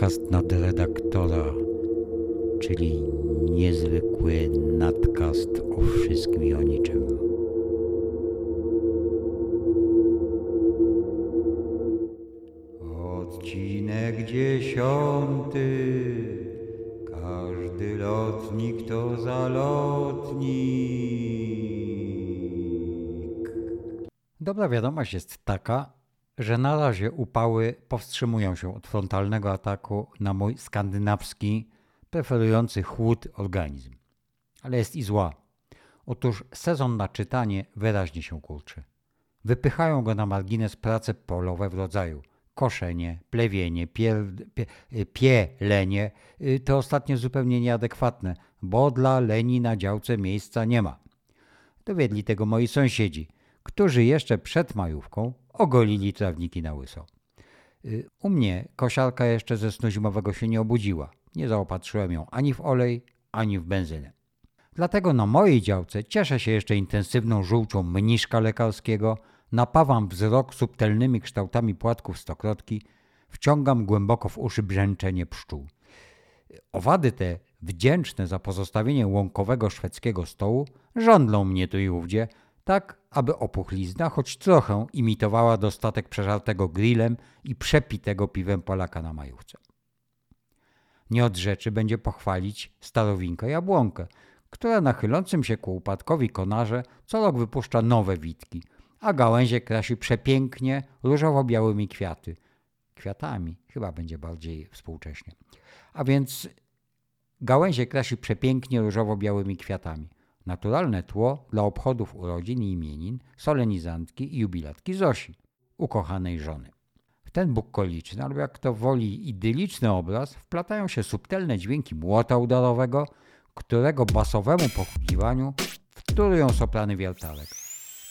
Podcast nadredaktora, czyli niezwykły nadcast o wszystkim i o niczym. Odcinek dziesiąty. Każdy lotnik to zalotnik. Dobra wiadomość jest taka, że na razie upały powstrzymują się od frontalnego ataku na mój skandynawski, preferujący chłód organizm. Ale jest i zła. Otóż sezon na czytanie wyraźnie się kurczy. Wypychają go na margines prace polowe w rodzaju koszenie, plewienie, pier, pie, pielenie. Y, to ostatnie zupełnie nieadekwatne, bo dla leni na działce miejsca nie ma. Dowiedli tego moi sąsiedzi, którzy jeszcze przed majówką ogolili trawniki na łyso. Y, u mnie kosiarka jeszcze ze snu zimowego się nie obudziła. Nie zaopatrzyłem ją ani w olej, ani w benzynę. Dlatego na mojej działce cieszę się jeszcze intensywną żółcią mniszka lekarskiego, napawam wzrok subtelnymi kształtami płatków stokrotki, wciągam głęboko w uszy brzęczenie pszczół. Owady te, wdzięczne za pozostawienie łąkowego szwedzkiego stołu, żądlą mnie tu i ówdzie, tak aby opuchlizna choć trochę imitowała dostatek przeżartego grillem i przepitego piwem Polaka na majówce. Nie od rzeczy będzie pochwalić starowinkę jabłonkę, która na chylącym się ku upadkowi konarze co rok wypuszcza nowe witki, a gałęzie krasi przepięknie różowo-białymi kwiaty. Kwiatami, chyba będzie bardziej współcześnie. A więc gałęzie krasi przepięknie różowo-białymi kwiatami. Naturalne tło dla obchodów urodzin i imienin, solenizantki i jubilatki Zosi, ukochanej żony. W ten bukoliczny, albo jak to woli idyliczny obraz, wplatają się subtelne dźwięki młota udarowego, którego basowemu pochukiwaniu wtórują soprany wiertarek.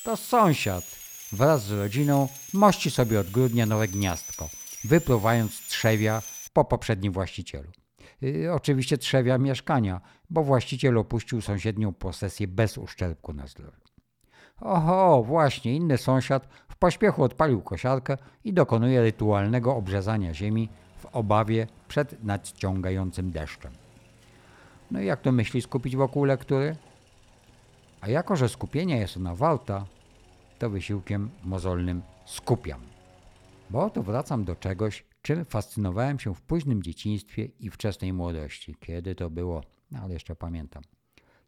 To sąsiad wraz z rodziną mości sobie od grudnia nowe gniazdko, wypluwając trzewia po poprzednim właścicielu. Yy, oczywiście trzewia mieszkania, bo właściciel opuścił sąsiednią posesję bez uszczerbku na zdrowiu. Oho, właśnie, inny sąsiad w pośpiechu odpalił kosiarkę i dokonuje rytualnego obrzezania ziemi w obawie przed nadciągającym deszczem. No i jak to myśli skupić wokół lektury? A jako, że skupienia jest ona warta, to wysiłkiem mozolnym skupiam. Bo oto wracam do czegoś, czym fascynowałem się w późnym dzieciństwie i wczesnej młodości. Kiedy to było? No ale jeszcze pamiętam.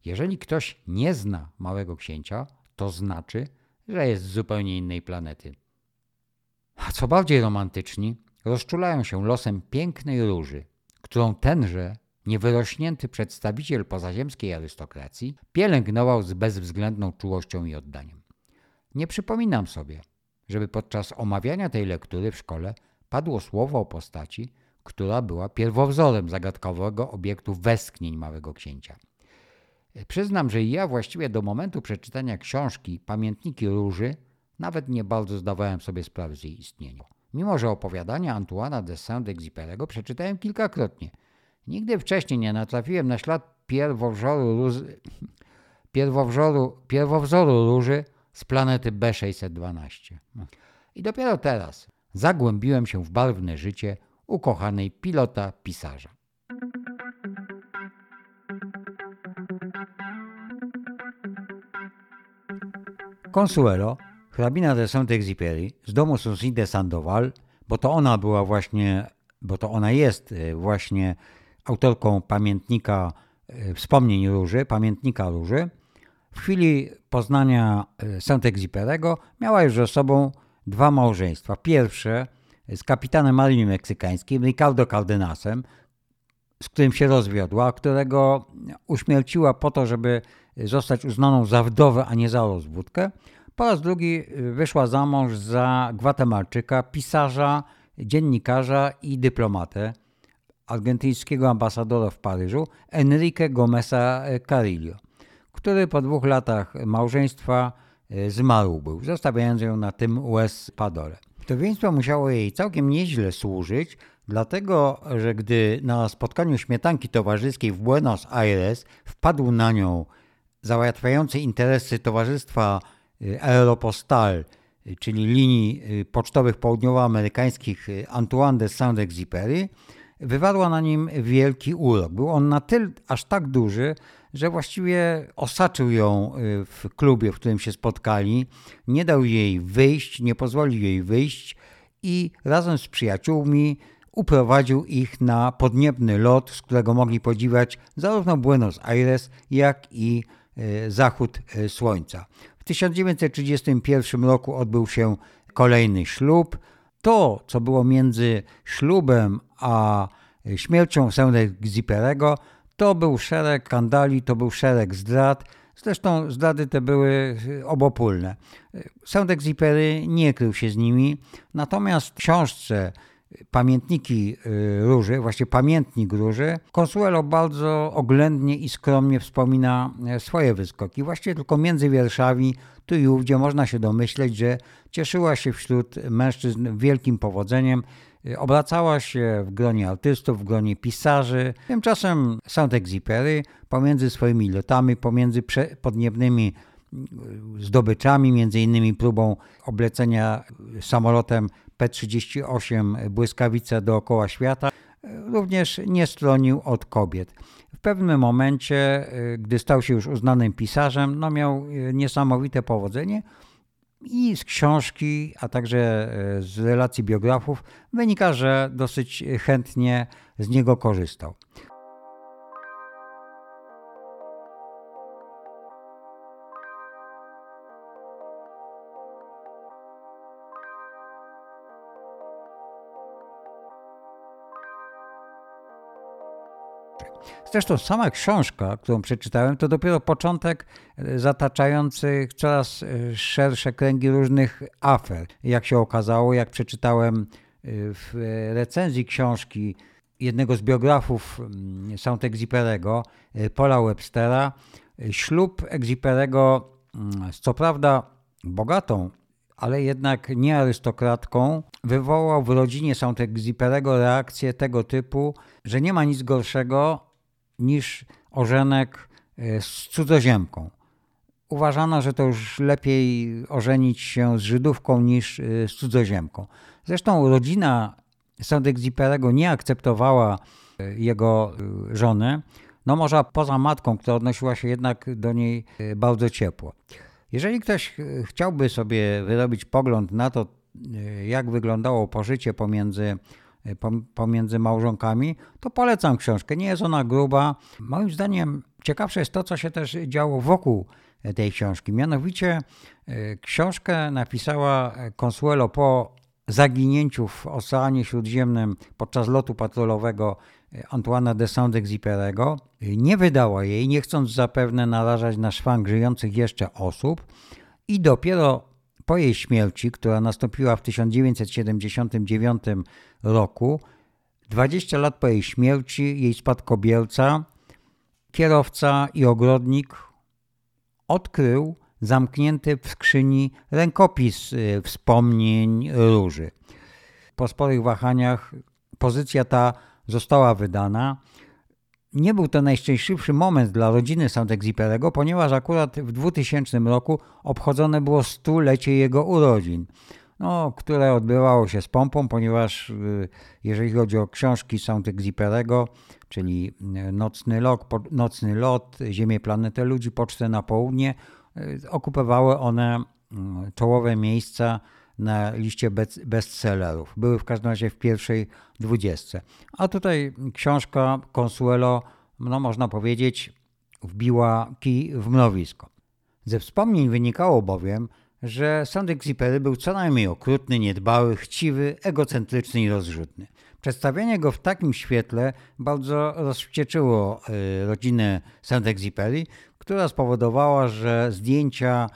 Jeżeli ktoś nie zna Małego Księcia, to znaczy, że jest z zupełnie innej planety. A co bardziej romantyczni, rozczulają się losem pięknej róży, którą tenże niewyrośnięty przedstawiciel pozaziemskiej arystokracji pielęgnował z bezwzględną czułością i oddaniem. Nie przypominam sobie, żeby podczas omawiania tej lektury w szkole padło słowo o postaci, która była pierwowzorem zagadkowego obiektu westchnień Małego Księcia. Przyznam, że ja właściwie do momentu przeczytania książki Pamiętniki Róży nawet nie bardzo zdawałem sobie sprawy z jej istnienia. Mimo, że opowiadania Antoana de Saint-Exupéry'ego przeczytałem kilkakrotnie. Nigdy wcześniej nie natrafiłem na ślad pierwowzoru, róży, pierwowzoru, pierwowzoru róży z planety B612. I dopiero teraz zagłębiłem się w barwne życie ukochanej pilota pisarza. Consuelo, hrabina de Saint-Exupéry z domu Soucy de Sandoval, bo to ona była właśnie, bo to ona jest e, właśnie autorką pamiętnika e, wspomnień Róży, pamiętnika Róży, w chwili poznania e, Saint-Exupéry'ego miała już ze sobą dwa małżeństwa. Pierwsze z kapitanem marini meksykańskim Ricardo Cardenasem, z którym się rozwiodła, którego uśmierciła po to, żeby zostać uznaną za wdowę, a nie za rozwódkę. Po raz drugi wyszła za mąż za Gwatemalczyka, pisarza, dziennikarza i dyplomatę, argentyńskiego ambasadora w Paryżu, Enrique Gomeza Carillo, który po dwóch latach małżeństwa zmarł był, zostawiając ją na tym US Padole. Wdowieństwo musiało jej całkiem nieźle służyć, dlatego że gdy na spotkaniu śmietanki towarzyskiej w Buenos Aires wpadł na nią załatwiający interesy Towarzystwa y, Aeropostal, y, czyli linii pocztowych południowoamerykańskich Antoine de Saint-Exupéry, wywarła na nim wielki urok. Był on na tyle, aż tak duży, że właściwie osaczył ją y, w klubie, w którym się spotkali, nie dał jej wyjść, nie pozwolił jej wyjść i razem z przyjaciółmi uprowadził ich na podniebny lot, z którego mogli podziwiać zarówno Buenos Aires, jak i y, zachód y, słońca. W 1931 roku odbył się kolejny ślub. To, co było między ślubem a śmiercią Saint-Exupéry'ego, to był szereg skandali, to był szereg zdrad. Zresztą zdrady te były obopólne. Saint-Exupéry nie krył się z nimi, natomiast w książce Pamiętniki y, Róży, właśnie Pamiętnik Róży, Consuelo bardzo oględnie i skromnie wspomina swoje wyskoki. Właśnie tylko między wierszami, tu i ówdzie można się domyśleć, że cieszyła się wśród mężczyzn wielkim powodzeniem, y, obracała się w gronie artystów, w gronie pisarzy. Tymczasem Saint-Exupéry pomiędzy swoimi lotami, pomiędzy podniebnymi y, zdobyczami, między innymi próbą oblecenia samolotem P-38 błyskawice dookoła świata, również nie stronił od kobiet. W pewnym momencie, gdy stał się już uznanym pisarzem, no miał niesamowite powodzenie i z książki, a także z relacji biografów wynika, że dosyć chętnie z niego korzystał. Zresztą sama książka, którą przeczytałem, to dopiero początek e, zataczających coraz e, szersze kręgi różnych afer. Jak się okazało, jak przeczytałem e, w recenzji książki jednego z biografów mm, Saint-Exupéry'ego, Paula Webstera, ślub Exupéry'ego mm, z co prawda bogatą, ale jednak nie arystokratką, wywołał w rodzinie Saint-Exupéry'ego reakcję tego typu, że nie ma nic gorszego niż ożenek e, z cudzoziemką. Uważano, że to już lepiej ożenić się z Żydówką niż e, z cudzoziemką. Zresztą rodzina Saint-Exupéry'ego nie akceptowała e, jego żony, no może poza matką, która odnosiła się jednak do niej bardzo ciepło. Jeżeli ktoś chciałby sobie wyrobić pogląd na to, jak wyglądało pożycie pomiędzy pomiędzy małżonkami, to polecam książkę. Nie jest ona gruba. Moim zdaniem ciekawsze jest to, co się też działo wokół tej książki. Mianowicie y, książkę napisała Consuelo po zaginięciu w Oceanie Śródziemnym podczas lotu patrolowego y, Antoana de Saint-Exupéry'ego. Nie wydała jej, nie chcąc zapewne narażać na szwank żyjących jeszcze osób i dopiero po jej śmierci, która nastąpiła w 1979 roku, 20 lat po jej śmierci, jej spadkobierca, kierowca i ogrodnik odkrył zamknięty w skrzyni rękopis y, wspomnień róży. Po sporych wahaniach pozycja ta została wydana nie był to najszczęśliwszy moment dla rodziny Saint-Exupéry'ego, ponieważ akurat w 2000 roku obchodzone było stulecie jego urodzin, no, które odbywało się z pompą, ponieważ y, jeżeli chodzi o książki Saint-Exupéry'ego, czyli y, Nocny, Lok, Nocny Lot, Ziemię, Planetę Ludzi, Pocztę na Południe, y, okupowały one czołowe miejsca na liście bestsellerów. Były w każdym razie w pierwszej dwudziestce. A tutaj książka Consuelo, no można powiedzieć, wbiła kij w mrowisko. Ze wspomnień wynikało bowiem, że Saint-Exupéry był co najmniej okrutny, niedbały, chciwy, egocentryczny i rozrzutny. Przedstawianie go w takim świetle bardzo rozwścieczyło y, rodzinę Saint-Exupéry, która spowodowała, że zdjęcia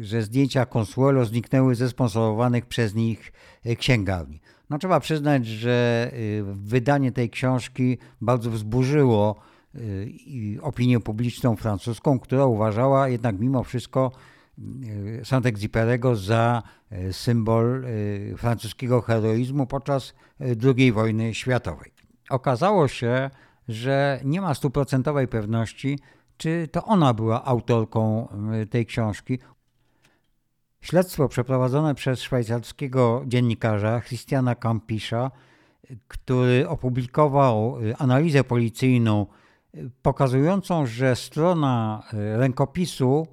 że zdjęcia Consuelo zniknęły ze sponsorowanych przez nich e, księgarni. No trzeba przyznać, że e, wydanie tej książki bardzo wzburzyło opinię publiczną francuską, która uważała jednak mimo wszystko Saint-Exupéry'ego za symbol francuskiego heroizmu podczas II wojny światowej. Okazało się, że nie ma stuprocentowej pewności, czy to ona była autorką tej książki. Śledztwo przeprowadzone przez szwajcarskiego dziennikarza Christiana Campisza który opublikował y, analizę policyjną y, pokazującą, że strona y, rękopisu,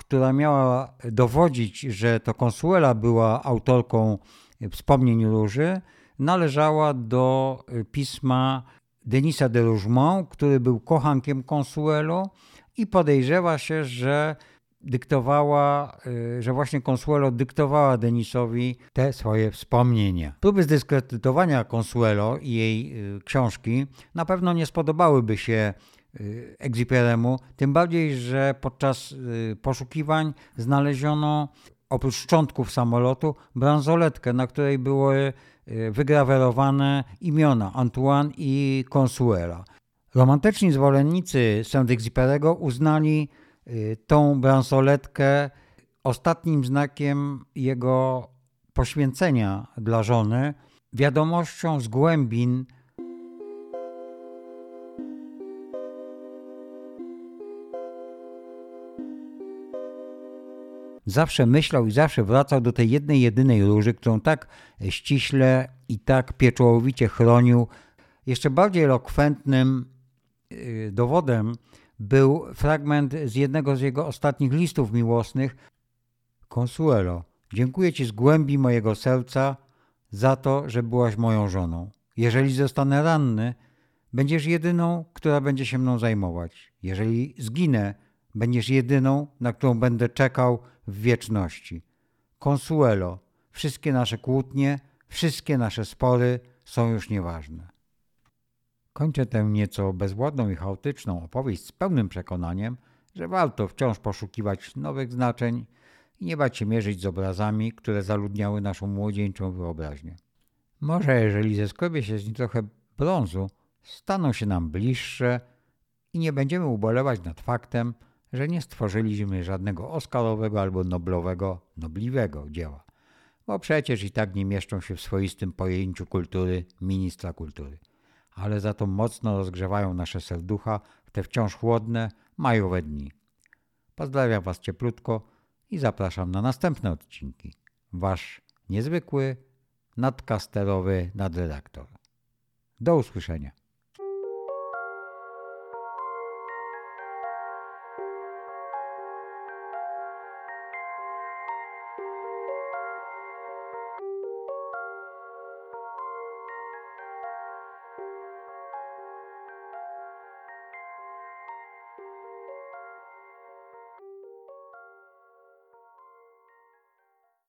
która miała dowodzić, że to Consuela była autorką wspomnień Róży, należała do pisma Denisa de Rougemont, który był kochankiem Consuelo i podejrzewa się, że dyktowała, y, że właśnie Consuelo dyktowała Denisowi te swoje wspomnienia. Próby zdyskredytowania Consuelo i jej y, książki na pewno nie spodobałyby się y, Exuperemu, tym bardziej, że podczas poszukiwań znaleziono oprócz szczątków samolotu bransoletkę, na której były wygrawerowane imiona Antoine i Consuela. Romantyczni zwolennicy Saint-Exupéry'ego uznali Y, tą bransoletkę ostatnim znakiem jego poświęcenia dla żony, wiadomością z głębin zawsze myślał i zawsze wracał do tej jednej, jedynej róży, którą tak ściśle i tak pieczołowicie chronił. Jeszcze bardziej elokwentnym y, dowodem był fragment z jednego z jego ostatnich listów miłosnych. Consuelo, dziękuję Ci z głębi mojego serca za to, że byłaś moją żoną. Jeżeli zostanę ranny, będziesz jedyną, która będzie się mną zajmować. Jeżeli zginę, będziesz jedyną, na którą będę czekał w wieczności. Consuelo, wszystkie nasze kłótnie, wszystkie nasze spory są już nieważne. Kończę tę nieco bezwładną i chaotyczną opowieść z pełnym przekonaniem, że warto wciąż poszukiwać nowych znaczeń i nie bać się mierzyć z obrazami, które zaludniały naszą młodzieńczą wyobraźnię. Może jeżeli zeskrobie się z nich trochę brązu, staną się nam bliższe i nie będziemy ubolewać nad faktem, że nie stworzyliśmy żadnego oscarowego albo noblowego, nobliwego dzieła, bo przecież i tak nie mieszczą się w swoistym pojęciu kultury ministra kultury ale za to mocno rozgrzewają nasze serducha w te wciąż chłodne, majowe dni. Pozdrawiam Was cieplutko i zapraszam na następne odcinki. Wasz niezwykły, nadkasterowy nadredaktor. Do usłyszenia.